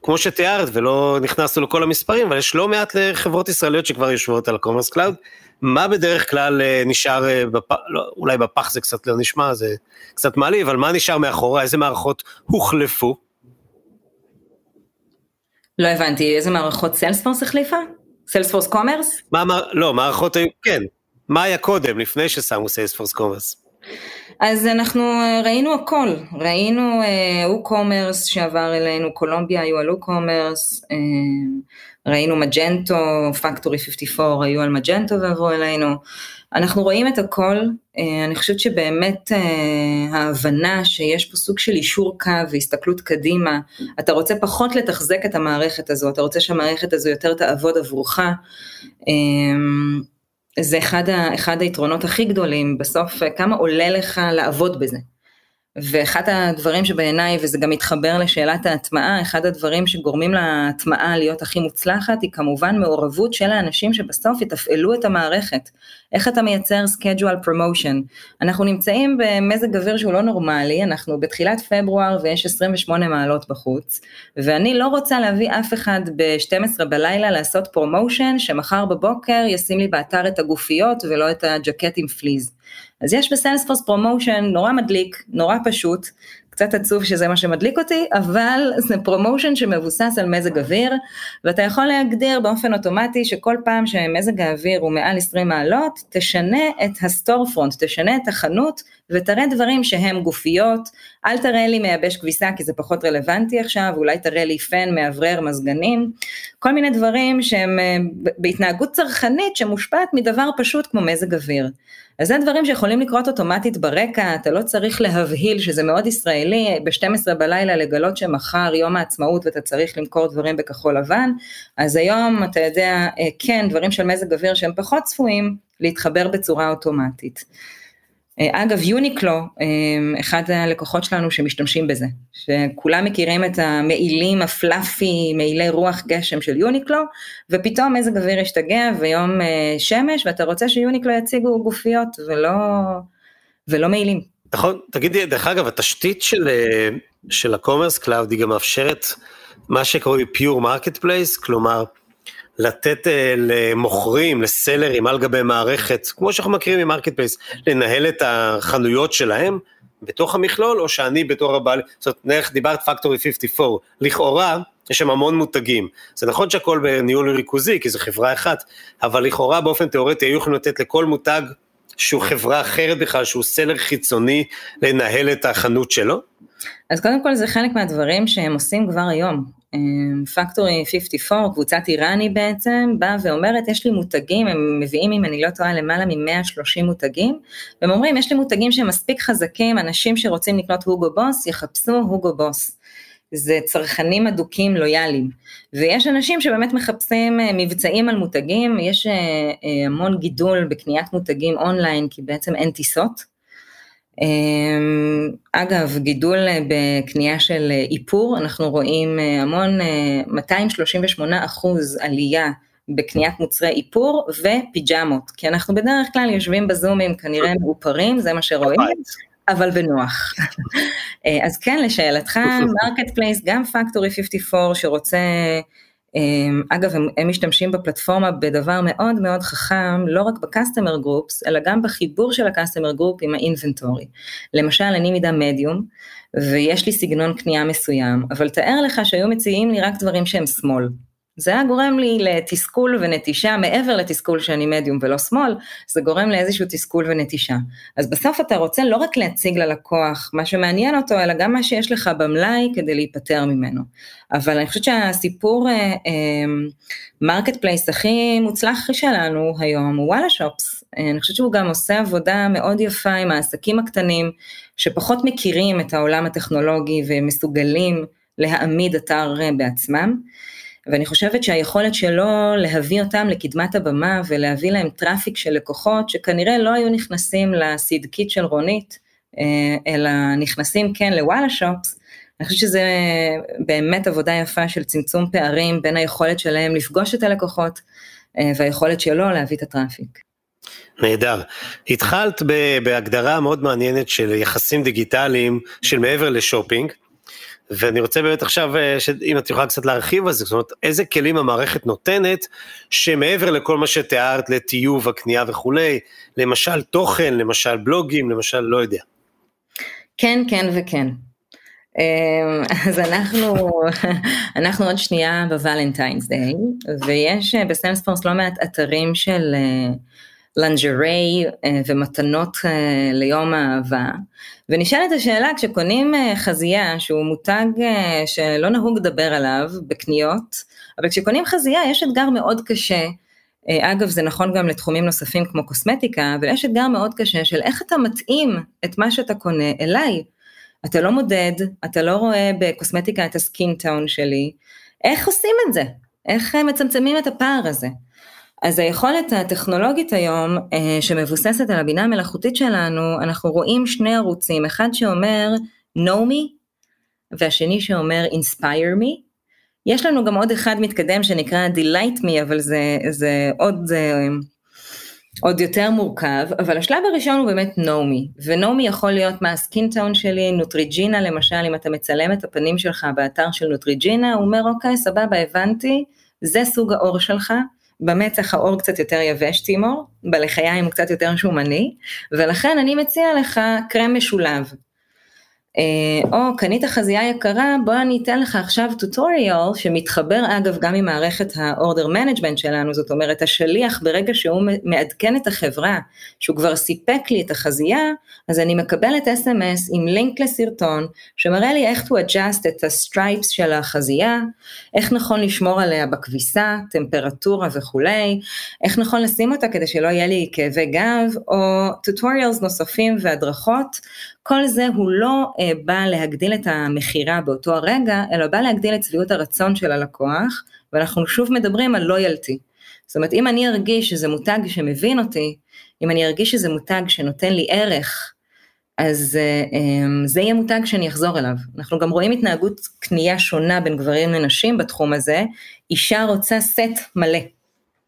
Speaker 3: כמו שתיארת ולא נכנסנו לכל המספרים, אבל יש לא מעט חברות ישראליות שכבר יושבות על ה commerce cloud, מה בדרך כלל אה, נשאר, אה, בפ... לא, אולי בפח זה קצת לא נשמע, זה קצת מעליב, אבל מה נשאר מאחורה, איזה מערכות הוחלפו?
Speaker 4: לא הבנתי, איזה מערכות Salesforce החליפה? Salesforce Commerce?
Speaker 3: מה, לא, מערכות היו, כן. מה היה קודם, לפני ששמו Salesforce Commerce?
Speaker 4: אז אנחנו אה, ראינו הכל, ראינו WooCommerce שעבר אלינו, Columbia היו על WooCommerce, ראינו Magento, Factory 54 היו על Magento ועברו אלינו. אנחנו רואים את הכל, אה, אני חושבת שבאמת אה, ההבנה שיש פה סוג של יישור קו והסתכלות קדימה, אתה רוצה פחות לתחזק את המערכת הזו, אתה רוצה שהמערכת הזו יותר תעבוד עבורך, אה, זה אחד, אחד היתרונות הכי גדולים, בסוף כמה עולה לך לעבוד בזה. ואחד הדברים שבעיניי, וזה גם מתחבר לשאלת ההטמעה, אחד הדברים שגורמים להטמעה להיות הכי מוצלחת, היא כמובן מעורבות של האנשים שבסוף יתפעלו את המערכת. איך אתה מייצר schedule promotion? אנחנו נמצאים במזג אוויר שהוא לא נורמלי, אנחנו בתחילת פברואר ויש 28 מעלות בחוץ, ואני לא רוצה להביא אף אחד ב-12 בלילה לעשות promotion, שמחר בבוקר ישים לי באתר את הגופיות ולא את הג'קט עם פליז. אז יש ב Salesforce promotion נורא מדליק, נורא פשוט, קצת עצוב שזה מה שמדליק אותי, אבל זה promotion שמבוסס על מזג אוויר, ואתה יכול להגדיר באופן אוטומטי שכל פעם שמזג האוויר הוא מעל 20 מעלות, תשנה את ה store front, תשנה את החנות ותראה דברים שהם גופיות, אל תראה לי מייבש כביסה כי זה פחות רלוונטי עכשיו, אולי תראה לי פן, מאוורר, מזגנים, כל מיני דברים שהם אה, בהתנהגות צרכנית שמושפעת מדבר פשוט כמו מזג אוויר. אז זה דברים שיכולים לקרות אוטומטית ברקע, אתה לא צריך להבהיל שזה מאוד ישראלי, ב-12 בלילה לגלות שמחר יום העצמאות ואתה צריך למכור דברים בכחול לבן, אז היום אתה יודע, אה, כן, דברים של מזג אוויר שהם פחות צפויים, להתחבר בצורה אוטומטית. אה, אגב, יוניקלו, אה, אחד הלקוחות שלנו שמשתמשים בזה, שכולם מכירים את המעילים הפלאפי, מעילי רוח גשם של יוניקלו, ופתאום מזג אוויר השתגע ויום אה, שמש, ואתה רוצה ש Uniqlo יציגו גופיות ולא, ולא מעילים.
Speaker 3: נכון, תגידי, דרך אגב, התשתית של, של ה-commerce cloud היא גם מאפשרת מה שקוראים pure marketplace, כלומר, לתת אה, למוכרים, לסלרים על גבי מערכת, כמו שאנחנו מכירים מ marketplace, לנהל את החנויות שלהם בתוך המכלול, או שאני בתור הבעל, זאת אומרת, נערך דיברת Factory 54, לכאורה יש שם המון מותגים. זה נכון שהכל בניהול ריכוזי, כי זו חברה אחת, אבל לכאורה באופן תיאורטי היו יכולים לתת לכל מותג שהוא חברה אחרת בכלל, שהוא סלר חיצוני, לנהל את החנות שלו?
Speaker 4: אז קודם כל זה חלק מהדברים שהם עושים כבר היום. פקטורי 54, קבוצת איראני בעצם, באה ואומרת, יש לי מותגים, הם מביאים, אם אני לא טועה, למעלה מ-130 מותגים, והם אומרים, יש לי מותגים שהם מספיק חזקים, אנשים שרוצים לקנות הוגו בוס, יחפשו הוגו בוס. זה צרכנים אדוקים לויאליים, ויש אנשים שבאמת מחפשים אה, מבצעים על מותגים, יש אה, אה, המון גידול בקניית מותגים אונליין, כי בעצם אין טיסות, אמ, אגב, גידול בקנייה של איפור, אנחנו רואים אה, המון, 238 אה, אחוז עלייה בקניית מוצרי איפור ופיג'מות, כי אנחנו בדרך כלל יושבים בזומים כנראה מאופרים, זה מה שרואים, אבל בנוח. אה, אז כן, לשאלתך, marketplace, גם Factory 54 שרוצה אמ, אגב, הם, הם משתמשים בפלטפורמה בדבר מאוד מאוד חכם, לא רק ב customer groups, אלא גם בחיבור של ה customer group עם ה inventory. למשל, אני מידה מדיום, ויש לי סגנון קנייה מסוים, אבל תאר לך שהיו מציעים לי רק דברים שהם small. זה היה גורם לי לתסכול ונטישה, מעבר לתסכול שאני מדיום ולא small, זה גורם לאיזשהו תסכול ונטישה. אז בסוף אתה רוצה לא רק להציג ללקוח מה שמעניין אותו, אלא גם מה שיש לך במלאי כדי להיפטר ממנו. אבל אני חושבת שהסיפור market אה, place הכי מוצלח שלנו היום הוא וואלה Shops. אני חושבת שהוא גם עושה עבודה מאוד יפה עם העסקים הקטנים, שפחות מכירים את העולם הטכנולוגי ומסוגלים להעמיד אתר אה, בעצמם. ואני חושבת שהיכולת שלו להביא אותם לקדמת הבמה ולהביא להם traffic של לקוחות שכנראה לא היו נכנסים ל seed kit של רונית, אה, אלא נכנסים כן לוואלה שופס, אני חושבת שזה באמת עבודה יפה של צמצום פערים בין היכולת שלהם לפגוש את הלקוחות אה, והיכולת שלו להביא את הטראפיק.
Speaker 3: נהדר. התחלת בהגדרה מאוד מעניינת של יחסים דיגיטליים של מעבר לשופינג, ואני רוצה באמת עכשיו, אה, אם את יכולה קצת להרחיב על זה, זאת אומרת, איזה כלים המערכת נותנת, שמעבר לכל מה שתיארת, לטיוב הקנייה וכולי, למשל תוכן, למשל בלוגים, למשל לא יודע.
Speaker 4: כן, כן וכן. אה, אז אנחנו, אנחנו עוד שנייה בוולנטיינס דיי, ויש אה, בסנספורס לא מעט אתרים של לנג'רי ומתנות ליום האהבה, ונשאלת השאלה, כשקונים אה, חזייה, שהוא מותג אה, שלא נהוג לדבר עליו בקניות, אבל כשקונים חזייה יש אתגר מאוד קשה, אה, אגב זה נכון גם לתחומים נוספים כמו קוסמטיקה, אבל יש אתגר מאוד קשה של איך אתה מתאים את מה שאתה קונה אליי. אתה לא מודד, אתה לא רואה בקוסמטיקה את הסקין טאון שלי, איך עושים את זה? איך מצמצמים את הפער הזה? אז היכולת הטכנולוגית היום אה, שמבוססת על הבינה המלאכותית שלנו, אנחנו רואים שני ערוצים, אחד שאומר know me והשני שאומר inspire me. יש לנו גם עוד אחד מתקדם שנקרא delight me, אבל זה, זה עוד, זה עוד יותר מורכב, אבל השלב הראשון הוא באמת know me, ו-know me יכול להיות מה הסקין טאון שלי, נוטריג'ינה למשל, אם אתה מצלם את הפנים שלך באתר של נוטריג'ינה, הוא אומר אוקיי סבבה הבנתי, זה סוג האור שלך, במצח העור קצת יותר יבש טימור, בלחיים הוא קצת יותר שומני, ולכן אני מציע לך קרם משולב. אה, או קנית חזייה יקרה, בוא אני אתן לך עכשיו טוטוריאל שמתחבר אגב גם עם מערכת ה-order management שלנו, זאת אומרת השליח ברגע שהוא מעדכן את החברה, שהוא כבר סיפק לי את החזייה, אז אני מקבלת אס.אם.אס עם לינק לסרטון שמראה לי איך to adjust את ה-stripes של החזייה, איך נכון לשמור עליה בכביסה, טמפרטורה וכולי, איך נכון לשים אותה כדי שלא יהיה לי כאבי גב, או טוטוריאלס נוספים והדרכות, כל זה הוא לא אה, בא להגדיל את המכירה באותו הרגע, אלא בא להגדיל את שביעות הרצון של הלקוח, ואנחנו שוב מדברים על לויאלטי. זאת אומרת, אם אני ארגיש שזה מותג שמבין אותי, אם אני ארגיש שזה מותג שנותן לי ערך, אז אה, זה יהיה מותג שאני אחזור אליו. אנחנו גם רואים התנהגות קנייה שונה בין גברים לנשים בתחום הזה, אישה רוצה סט מלא,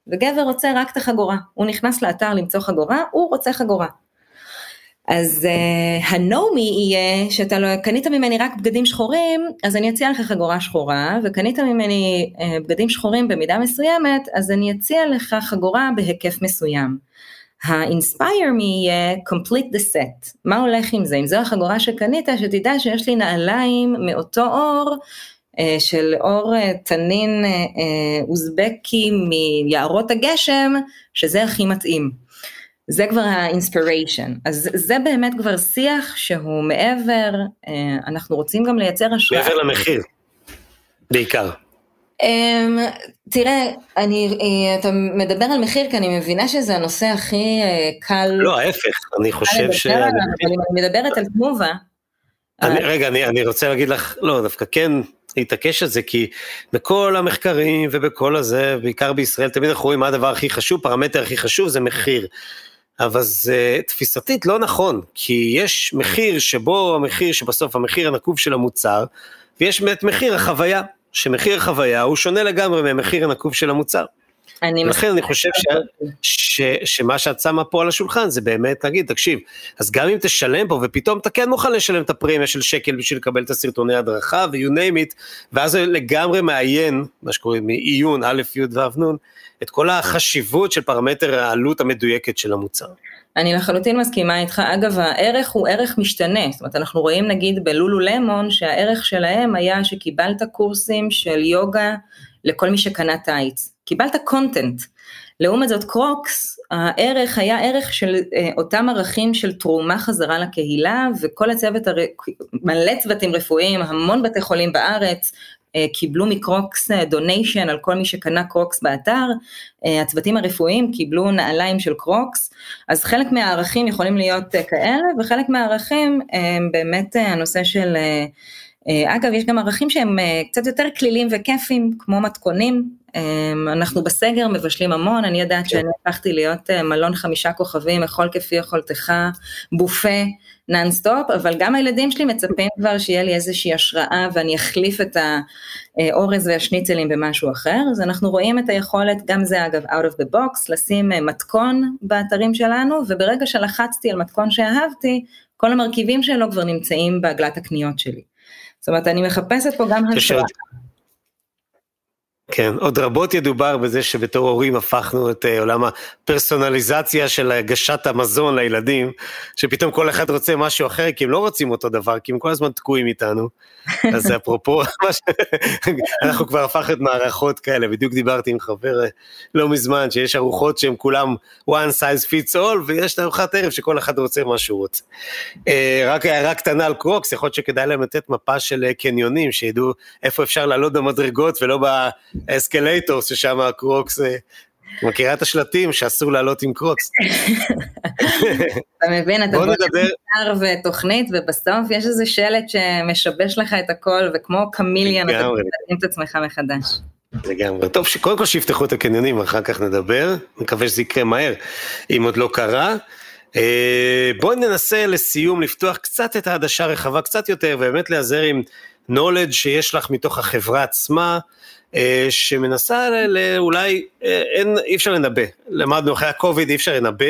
Speaker 4: וגבר רוצה רק את החגורה. הוא נכנס לאתר למצוא חגורה, הוא רוצה חגורה. אז uh, הנומי יהיה שאתה לא, קנית ממני רק בגדים שחורים, אז אני אציע לך חגורה שחורה, וקנית ממני uh, בגדים שחורים במידה מסוימת, אז אני אציע לך חגורה בהיקף מסוים. ה-inspire me יהיה complete the set, מה הולך עם זה? אם זו החגורה שקנית, שתדע שיש לי נעליים מאותו אור, uh, של אור תנין אוזבקי מיערות הגשם, שזה הכי מתאים. זה כבר האינספיריישן, אז זה באמת כבר שיח שהוא מעבר, אה, אנחנו רוצים גם לייצר השראה.
Speaker 3: מעבר למחיר, בעיקר.
Speaker 4: Um, תראה, אני, אה, אתה מדבר על מחיר כי אני מבינה שזה הנושא הכי uh, קל.
Speaker 3: לא, ההפך, אני חושב ש...
Speaker 4: אבל אם אני מדברת על תנובה.
Speaker 3: אני, אז... רגע, אני, אני רוצה להגיד לך, לא, דווקא כן להתעקש על זה, כי בכל המחקרים ובכל הזה, בעיקר בישראל, תמיד אנחנו רואים מה הדבר הכי חשוב, פרמטר הכי חשוב זה מחיר. אבל זה תפיסתית לא נכון, כי יש מחיר שבו המחיר שבסוף המחיר הנקוב של המוצר, ויש באמת מחיר החוויה, שמחיר החוויה הוא שונה לגמרי ממחיר הנקוב של המוצר. אני לכן אני חושב ש, ש, שמה שאת שמה פה על השולחן זה באמת להגיד, תקשיב, אז גם אם תשלם פה ופתאום אתה כן מוכן לשלם את הפרמיה של שקל בשביל לקבל את הסרטוני הדרכה ו-you name it, ואז זה לגמרי מעיין, מה שקוראים מעיון א', י' ו' נ', את כל החשיבות של פרמטר העלות המדויקת של המוצר.
Speaker 4: אני לחלוטין מסכימה איתך, אגב הערך הוא ערך משתנה, זאת אומרת אנחנו רואים נגיד בלולו למון שהערך שלהם היה שקיבלת קורסים של יוגה לכל מי שקנה טייץ, קיבלת קונטנט. לעומת זאת קרוקס, הערך היה ערך של אה, אותם ערכים של תרומה חזרה לקהילה וכל הצוות, הר... מלא צוותים רפואיים, המון בתי חולים בארץ, אה, קיבלו מ Crocs donation על כל מי שקנה Crocs באתר, אה, הצוותים הרפואיים קיבלו נעליים של Crocs, אז חלק מהערכים יכולים להיות אה, כאלה וחלק מהערכים הם באמת הנושא של אגב, יש גם ערכים שהם קצת יותר קלילים וכיפים, כמו מתכונים. אנחנו בסגר מבשלים המון, אני יודעת כן. שאני הפכתי להיות מלון חמישה כוכבים, אכול כפי יכולתך, בופה. נונסטופ, אבל גם הילדים שלי מצפים כבר שיהיה לי איזושהי השראה ואני אחליף את האורז והשניצלים במשהו אחר, אז אנחנו רואים את היכולת, גם זה אגב out of the box, לשים אה, מתכון באתרים שלנו, וברגע שלחצתי על מתכון שאהבתי, כל המרכיבים שלו כבר נמצאים בעגלת הקניות שלי. זאת אומרת, אני מחפשת פה גם השראה.
Speaker 3: כן, עוד רבות ידובר בזה שבתור הורים הפכנו את uh, עולם הפרסונליזציה של הגשת המזון לילדים, שפתאום כל אחד רוצה משהו אחר, כי הם לא רוצים אותו דבר, כי הם כל הזמן תקועים איתנו. אז אפרופו, אנחנו כבר הפכנו את מערכות כאלה, בדיוק דיברתי עם חבר אה, לא מזמן, שיש ארוחות שהן כולם one size fits all, ויש ארוחת ערב שכל אחד רוצה מה שהוא רוצה. Uh, רק הערה קטנה על קרוקס, יכול להיות שכדאי להם לתת מפה של קניונים, שידעו איפה אפשר לעלות במדרגות ולא ב... אסקלטור ששם הקרוקס, אה, מכירה את השלטים שאסור לעלות עם קרוקס.
Speaker 4: אתה מבין, אתה בוא נדבר ותוכנית ובסוף יש איזה שלט שמשבש לך את הכל וכמו קמיליאן אתה מתאים את עצמך מחדש.
Speaker 3: לגמרי. טוב, קודם כל שיפתחו את הקניונים, אחר כך נדבר, מקווה שזה יקרה מהר, אם עוד לא קרה. אה, בואי ננסה לסיום לפתוח קצת את העדשה הרחבה קצת יותר, ובאמת להיעזר עם knowledge שיש לך מתוך החברה עצמה, שמנסה אולי, אה, אין, אי אפשר לנבא, למדנו אחרי הקוביד אי אפשר לנבא,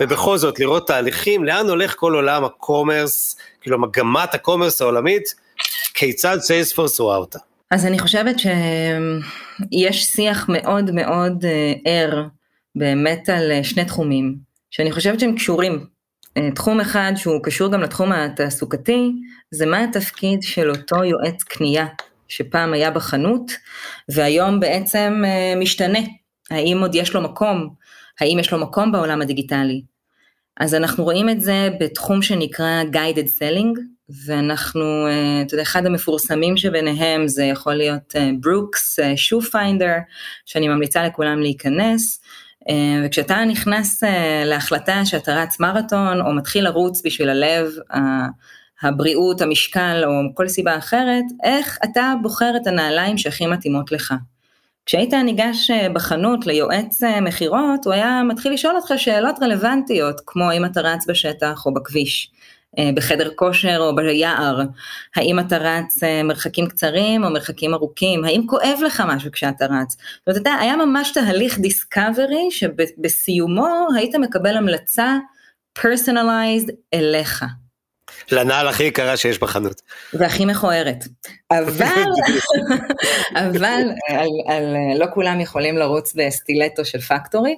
Speaker 3: ובכל זאת לראות תהליכים, לאן הולך כל עולם ה commerce, כאילו מגמת ה commerce העולמית, כיצד Salesforce רואה אותה.
Speaker 4: אז אני חושבת שיש שיח מאוד מאוד אה, ער באמת על שני תחומים, שאני חושבת שהם קשורים. תחום אחד שהוא קשור גם לתחום התעסוקתי, זה מה התפקיד של אותו יועץ קנייה שפעם היה בחנות והיום בעצם משתנה. האם עוד יש לו מקום? האם יש לו מקום בעולם הדיגיטלי? אז אנחנו רואים את זה בתחום שנקרא guided selling, ואנחנו, אה, אתה יודע, אחד המפורסמים שביניהם זה יכול להיות ברוקס, שו פיינדר, שאני ממליצה לכולם להיכנס, אה, וכשאתה נכנס אה, להחלטה שאתה רץ מרתון או מתחיל לרוץ בשביל הלב, הבריאות, המשקל או כל סיבה אחרת, איך אתה בוחר את הנעליים שהכי מתאימות לך. כשהיית ניגש אה, בחנות ליועץ אה, מכירות, הוא היה מתחיל לשאול אותך שאלות רלוונטיות, כמו האם אתה רץ בשטח או בכביש, אה, בחדר כושר או ביער, האם אתה רץ מרחקים קצרים או מרחקים ארוכים, האם כואב לך משהו כשאתה רץ. זאת אומרת, היה ממש תהליך דיסקאברי שבסיומו היית מקבל המלצה פרסונליזד אליך.
Speaker 3: לנעל הכי יקרה שיש בחנות.
Speaker 4: והכי מכוערת. אבל, אבל על, על, לא כולם יכולים לרוץ בסטילטו של פקטורי.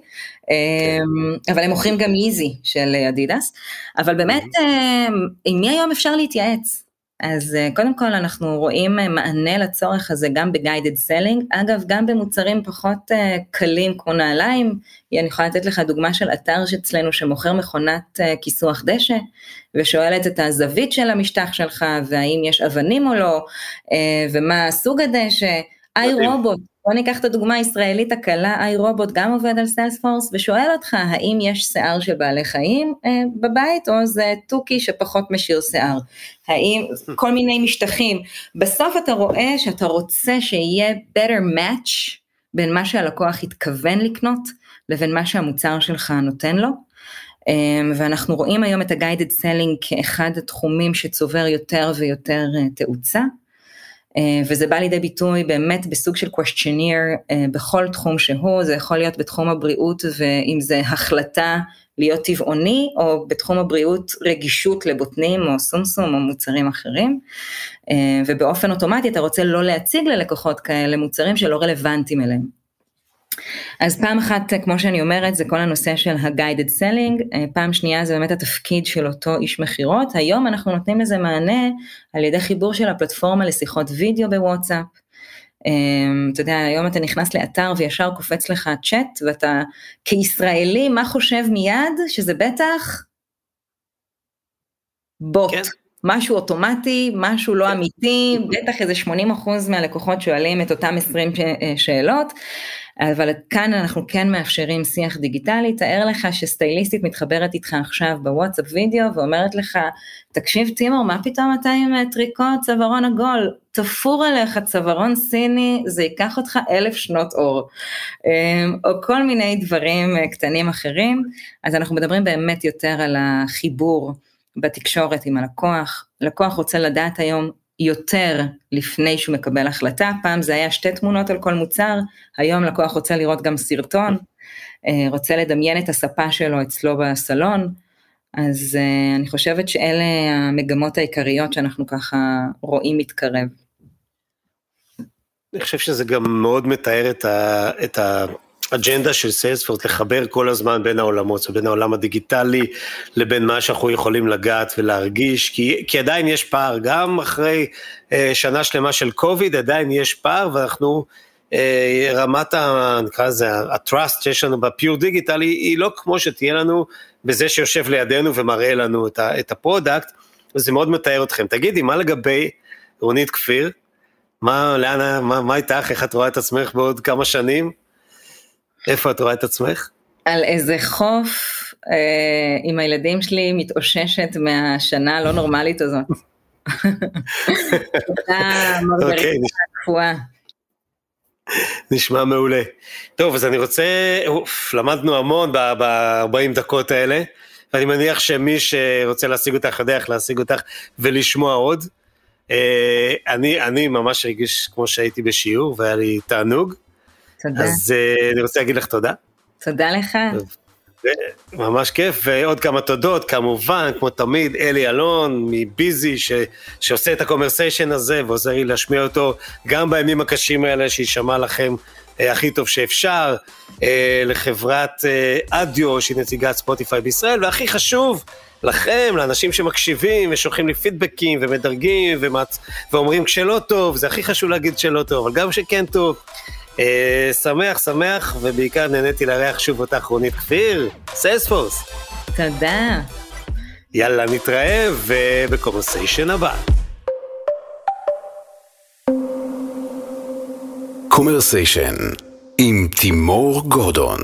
Speaker 4: אמ, אבל הם מוכרים גם איזי של אדידס, אבל באמת, אמ, עם מי היום אפשר להתייעץ? אז אה, קודם כל אנחנו רואים אה, מענה לצורך הזה גם ב-guided selling, אגב גם במוצרים פחות אה, קלים כמו נעליים, אני יכולה לתת לך דוגמה של אתר שאצלנו שמוכר מכונת כיסוח דשא, ושואלת את הזווית של המשטח שלך, והאם יש אבנים או לא, ומה סוג הדשא, איי רובוט, בוא ניקח את הדוגמה הישראלית הקלה, איי רובוט גם עובד על סיילספורס ושואל אותך האם יש שיער של בעלי חיים אה, בבית או זה תוכי שפחות משאיר שיער, האם כל מיני משטחים, בסוף אתה רואה שאתה רוצה שיהיה better match בין מה שהלקוח התכוון לקנות לבין מה שהמוצר שלך נותן לו. אה, ואנחנו רואים היום את ה-guided selling כאחד התחומים שצובר יותר ויותר אה, תאוצה. אה, וזה בא לידי ביטוי באמת בסוג של questionnaire אה, בכל תחום שהוא, זה יכול להיות בתחום הבריאות ואם זה החלטה להיות טבעוני, או בתחום הבריאות רגישות לבוטנים או סומסום או מוצרים אחרים, אה, ובאופן אוטומטי אתה רוצה לא להציג ללקוחות כאלה מוצרים שלא רלוונטיים אליהם. אז פעם אחת, כמו שאני אומרת, זה כל הנושא של ה-guided selling, אה, פעם שנייה זה באמת התפקיד של אותו איש מכירות, היום אנחנו נותנים לזה מענה על ידי חיבור של הפלטפורמה לשיחות וידאו בוואטסאפ. אה, אתה יודע, היום אתה נכנס לאתר וישר קופץ לך צ'אט, ואתה כישראלי, מה חושב מיד? שזה בטח בוט. כן. משהו אוטומטי, משהו לא כן. אמיתי, בטח איזה 80% מהלקוחות שואלים את אותם 20 אה, שאלות, אבל כאן אנחנו כן מאפשרים שיח דיגיטלי, תאר לך שסטייליסטית מתחברת איתך עכשיו בוואטסאפ וידאו ואומרת לך, תקשיב טימור, מה פתאום אתה עם אה, טריקות צווארון עגול, תפור עליך צווארון סיני, זה ייקח אותך אלף שנות אור, אמ, או כל מיני דברים אה, קטנים אחרים, אז אנחנו מדברים באמת יותר על החיבור. בתקשורת עם הלקוח, לקוח רוצה לדעת היום יותר לפני שהוא מקבל החלטה, פעם זה היה שתי תמונות על כל מוצר, היום לקוח רוצה לראות גם סרטון, אה, רוצה לדמיין את הספה שלו אצלו בסלון, אז אה, אני חושבת שאלה המגמות העיקריות שאנחנו ככה רואים מתקרב.
Speaker 3: אני חושב שזה גם מאוד מתאר את, ה, את אג'נדה של Salesforce לחבר כל הזמן בין העולמות, בין העולם הדיגיטלי לבין מה שאנחנו יכולים לגעת ולהרגיש, כי, כי עדיין יש פער, גם אחרי אה, שנה שלמה של קוביד עדיין יש פער ואנחנו, אה, רמת ה... נקרא לזה, ה-trust שיש לנו ב pure digital היא, היא לא כמו שתהיה לנו בזה שיושב לידינו ומראה לנו את, ה, את ה product, וזה מאוד מאתגר אתכם. תגידי, מה לגבי רונית כפיר? מה, לאן, מה, מה איתך, איך את רואה את עצמך בעוד כמה שנים? איפה את רואה את עצמך?
Speaker 4: על איזה חוף אה, עם הילדים שלי מתאוששת מהשנה הלא נורמלית הזאת. תודה מרגריטה אוקיי, קפואה.
Speaker 3: נשמע מעולה. טוב, אז אני רוצה, אוף, למדנו המון ב-40 דקות האלה, ואני מניח שמי שרוצה להשיג אותך יודע איך להשיג אותך ולשמוע עוד. אה, אני, אני ממש הרגיש כמו שהייתי בשיעור והיה לי תענוג.
Speaker 4: תודה.
Speaker 3: אז uh, אני רוצה להגיד לך תודה.
Speaker 4: תודה לך.
Speaker 3: ממש כיף, ועוד כמה תודות, כמובן, כמו תמיד, אלי אלון מביזי, ש, שעושה את הקומרסיישן הזה ועוזר לי להשמיע אותו גם בימים הקשים האלה, שיישמע לכם uh, הכי טוב שאפשר, לחברת אדיו שהיא נציגת ספוטיפיי בישראל, והכי חשוב, לכם, לאנשים שמקשיבים ושולחים לי פידבקים ומדרגים ומצ... ואומרים כשלא טוב, זה הכי חשוב להגיד שלא טוב, אבל גם שכן טוב. אה, שמח, שמח, ובעיקר נהניתי לארח שוב אותך רונית כפיר, Salesforce.
Speaker 4: תודה.
Speaker 3: יאללה, נתראה ובקומרסיישן הבא.
Speaker 2: קומרסיישן עם תימור גורדון